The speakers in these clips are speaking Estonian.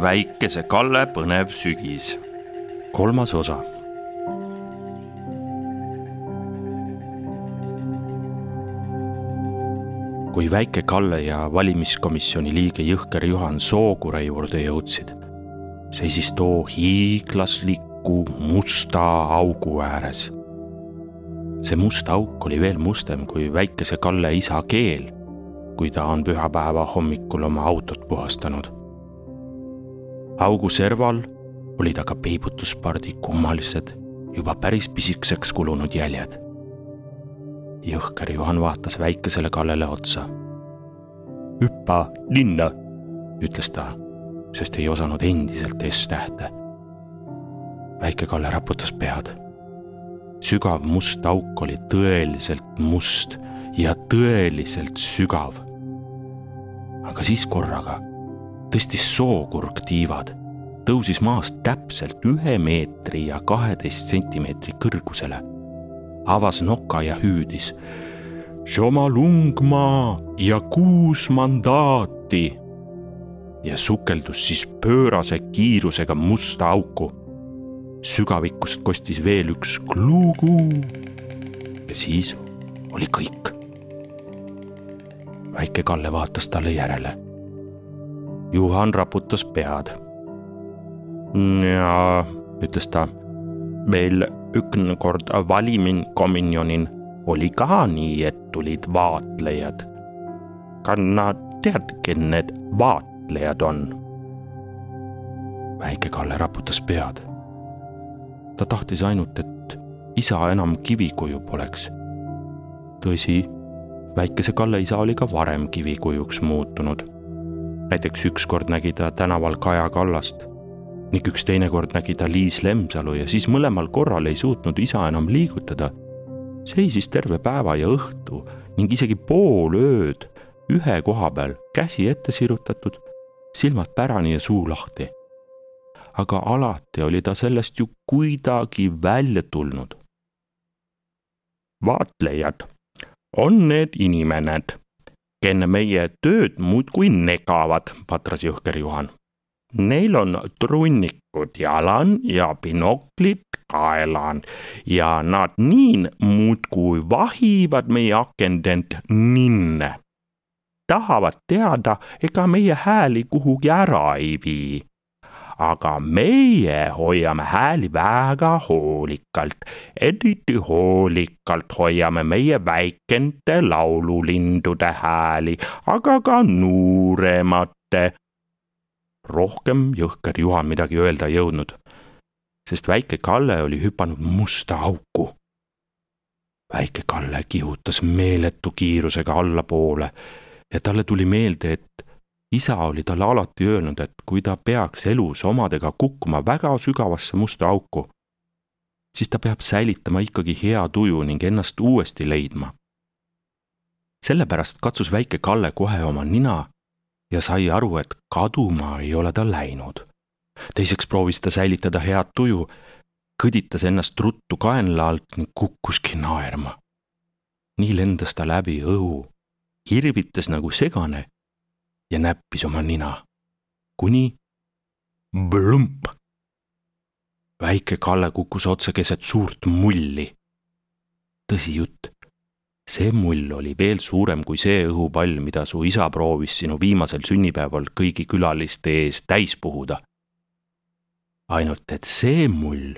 väikese Kalle põnev sügis, kolmas osa. kui väike Kalle ja valimiskomisjoni liige Jõhker Juhan Sookure juurde jõudsid, seisis too hiiglasliku musta augu ääres. see must auk oli veel mustem kui väikese Kalle isa keel, kui ta on pühapäeva hommikul oma autot puhastanud augu serval olid aga peibutuspardi kummalised, juba päris pisikeseks kulunud jäljed. jõhker Juhan vaatas väikesele Kallele otsa. hüppa linna, ütles ta, sest ei osanud endiselt S-tähte. väike Kalle raputas pead. sügav must auk oli tõeliselt must ja tõeliselt sügav. aga siis korraga tõstis sookurg tiivad, tõusis maast täpselt ühe meetri ja kaheteist sentimeetri kõrgusele, avas noka ja hüüdis. Šomalungma ja kuus mandaati ja sukeldus siis pöörase kiirusega musta auku. sügavikust kostis veel üks kluugu ja siis oli kõik. väike Kalle vaatas talle järele Juhan raputas pead. ja ütles ta, meil ükskord valiminkominjonin oli ka nii, et tulid vaatlejad. kas nad tead, kes need vaatlejad on? väike Kalle raputas pead. ta tahtis ainult, et isa enam kivikuju poleks. tõsi, väikese Kalle isa oli ka varem kivikujuks muutunud näiteks ükskord nägi ta tänaval Kaja Kallast ning üks teine kord nägi ta Liis Lemsalu ja siis mõlemal korral ei suutnud isa enam liigutada. seisis terve päeva ja õhtu ning isegi pool ööd ühe koha peal, käsi ette sirutatud, silmad pärani ja suu lahti. aga alati oli ta sellest ju kuidagi välja tulnud. vaatlejad on need inimesed kenne meie tööd muudkui negavad, patras jõhker Juhan. Neil on trunnikud jalan ja binoklid kaelan ja nad niin muudkui vahivad meie akendent ninne. tahavad teada, ega meie hääli kuhugi ära ei vii aga meie hoiame hääli väga hoolikalt, eriti hoolikalt hoiame meie väikente laululindude hääli, aga ka nuuremate. rohkem jõhker Juhan midagi öelda ei jõudnud, sest väike Kalle oli hüpanud musta auku. väike Kalle kihutas meeletu kiirusega allapoole ja talle tuli meelde, et isa oli talle alati öelnud, et kui ta peaks elus omadega kukkuma väga sügavasse musta auku, siis ta peab säilitama ikkagi hea tuju ning ennast uuesti leidma. sellepärast katsus väike Kalle kohe oma nina ja sai aru, et kaduma ei ole ta läinud. teiseks proovis ta säilitada head tuju, kõditas ennast ruttu kaenla alt ning kukkuski naerma. nii lendas ta läbi õhu, irvitas nagu segane ja näppis oma nina, kuni blump. väike Kalle kukkus otse keset suurt mulli. tõsi jutt, see mull oli veel suurem kui see õhupall, mida su isa proovis sinu viimasel sünnipäeval kõigi külaliste ees täis puhuda. ainult et see mull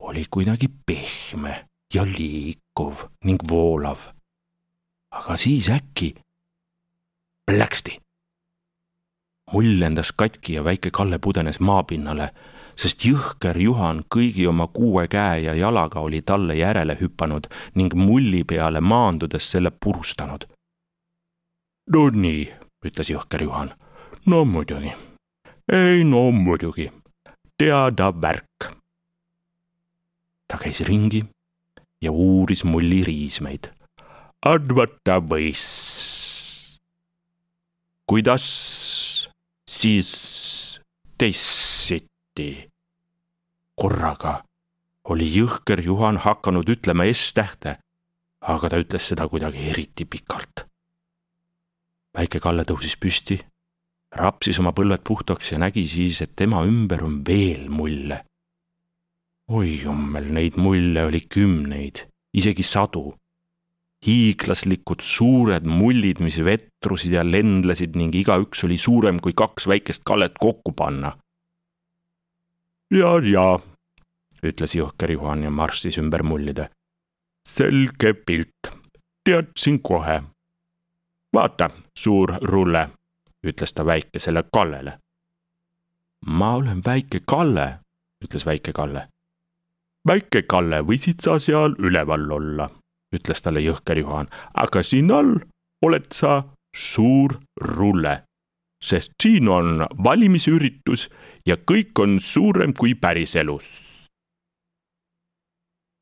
oli kuidagi pehme ja liikuv ning voolav. aga siis äkki plaksti mull lendas katki ja väike Kalle pudenes maapinnale, sest jõhker Juhan kõigi oma kuue käe ja jalaga oli talle järele hüpanud ning mulli peale maandudes selle purustanud. no nii, ütles jõhker Juhan. no muidugi. ei no muidugi, teada värk. ta käis ringi ja uuris mulli riismeid. arvata võis. kuidas siis teisiti. korraga oli jõhker Juhan hakanud ütlema S-tähte, aga ta ütles seda kuidagi eriti pikalt. väike Kalle tõusis püsti, rapsis oma põlved puhtaks ja nägi siis, et tema ümber on veel mulle. oi jummel, neid mulle oli kümneid, isegi sadu. Hiiglaslikud suured mullid, mis vetrusid ja lendlesid ning igaüks oli suurem kui kaks väikest kallet kokku panna. ja, ja, ütles Jõhker Juhan ja marssis ümber mullide. selge pilt, teadsin kohe. vaata, suur rulle ütles ta väikesele Kallele. ma olen väike Kalle, ütles väike Kalle. väike Kalle, võisid sa seal üleval olla, ütles talle jõhker Juhan, aga siin all oled sa suur rulle, sest siin on valimisüritus ja kõik on suurem kui päriselus.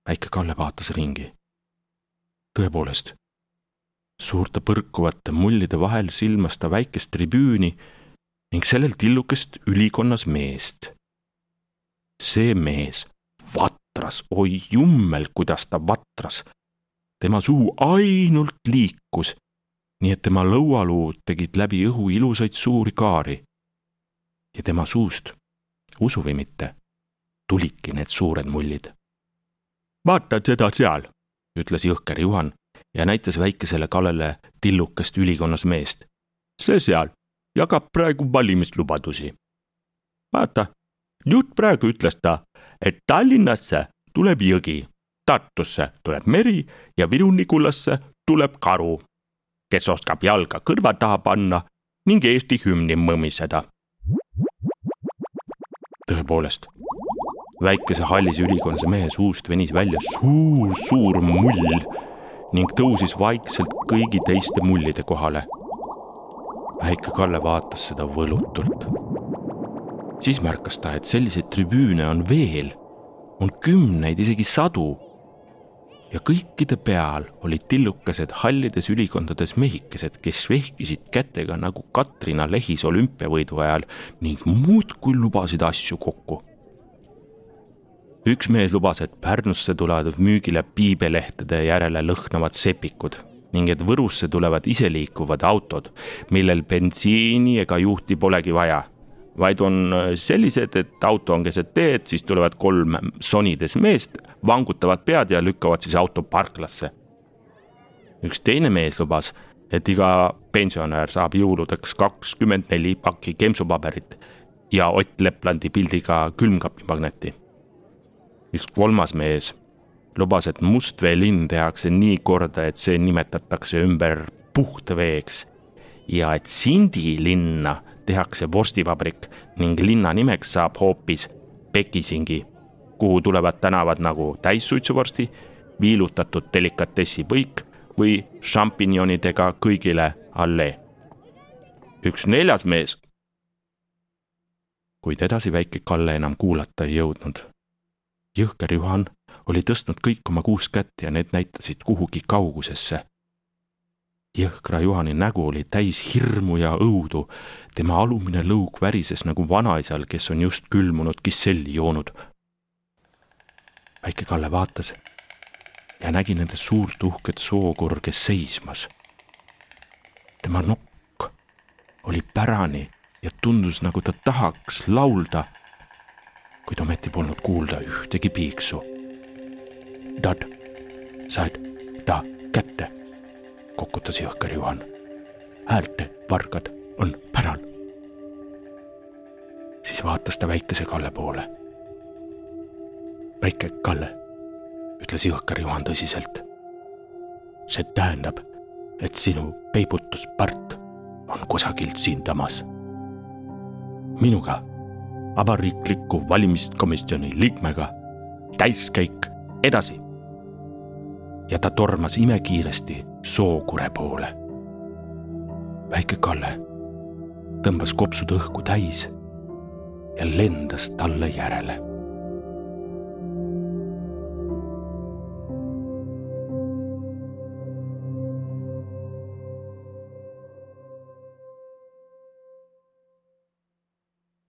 väike Kalle vaatas ringi. tõepoolest suurte põrkuvate mullide vahel silmas ta väikest tribüüni ning sellel tillukest ülikonnas meest. see mees vatras, oi jummel, kuidas ta vatras. Tema suu ainult liikus, nii et tema lõualuud tegid läbi õhu ilusaid suuri kaari. ja tema suust, usu või mitte, tulidki need suured mullid. vaata seda seal, ütles jõhker Juhan ja näitas väikesele Kallele tillukest ülikonnas meest. see seal jagab praegu valimislubadusi. vaata, just praegu ütles ta, et Tallinnasse tuleb jõgi, Tartusse tuleb meri ja Viru-Nigulasse tuleb karu, kes oskab jalga kõrva taha panna ning Eesti hümni mõmiseda. tõepoolest, väikese hallise ülikonnase mehe suust venis välja suur-suur mull ning tõusis vaikselt kõigi teiste mullide kohale. väike Kalle vaatas seda võlutult. siis märkas ta, et selliseid tribüüne on veel, on kümneid, isegi sadu. Ja kõikide peal olid tillukesed hallides ülikondades mehikesed, kes vehkisid kätega nagu Katrina Lehis olümpiavõidu ajal ning muudkui lubasid asju kokku. Üks mees lubas, et Pärnusse tulevad müügile piibelehtede järele lõhnavad sepikud ning et Võrusse tulevad iseliikuvad autod, millel bensiini ega juhti polegi vaja, vaid on sellised, et auto on keset teed, siis tulevad kolm sonides meest, vangutavad pead ja lükkavad siis auto parklasse. üks teine mees lubas, et iga pensionär saab jõuludeks kakskümmend neli pakki kempsupaberit ja Ott Leplandi pildiga külmkapimagneti üks kolmas mees lubas, et Mustvee linn tehakse nii korda, et see nimetatakse ümber puhtveeks ja et Sindi linna tehakse vorstivabrik ning linna nimeks saab hoopis Pekisingi, kuhu tulevad tänavad nagu täissuitsuvorsti, viilutatud delikatessipõik või šampinjonidega kõigile allee. üks neljas mees. kuid edasi väike Kalle enam kuulata ei jõudnud jõhker Juhan oli tõstnud kõik oma kuus kätt ja need näitasid kuhugi kaugusesse. Jõhkra Juhani nägu oli täis hirmu ja õudu, tema alumine lõug värises nagu vanaisal, kes on just külmunud kisselli joonud. väike Kalle vaatas ja nägi nende suurt uhket sookurge seismas. tema nokk oli pärani ja tundus, nagu ta tahaks laulda kuid ometi polnud kuulda ühtegi piiksu. Dad, said ta kätte, kokutas jõhker Juhan. häälte vargad on päral. siis vaatas ta väikese Kalle poole. väike Kalle, ütles jõhker Juhan tõsiselt. see tähendab, et sinu peibutuspart on kusagilt siindamas. minuga vabariikliku valimiskomisjoni liikmega täiskäik edasi. ja ta tormas imekiiresti Sookure poole. väike Kalle tõmbas kopsud õhku täis ja lendas talle järele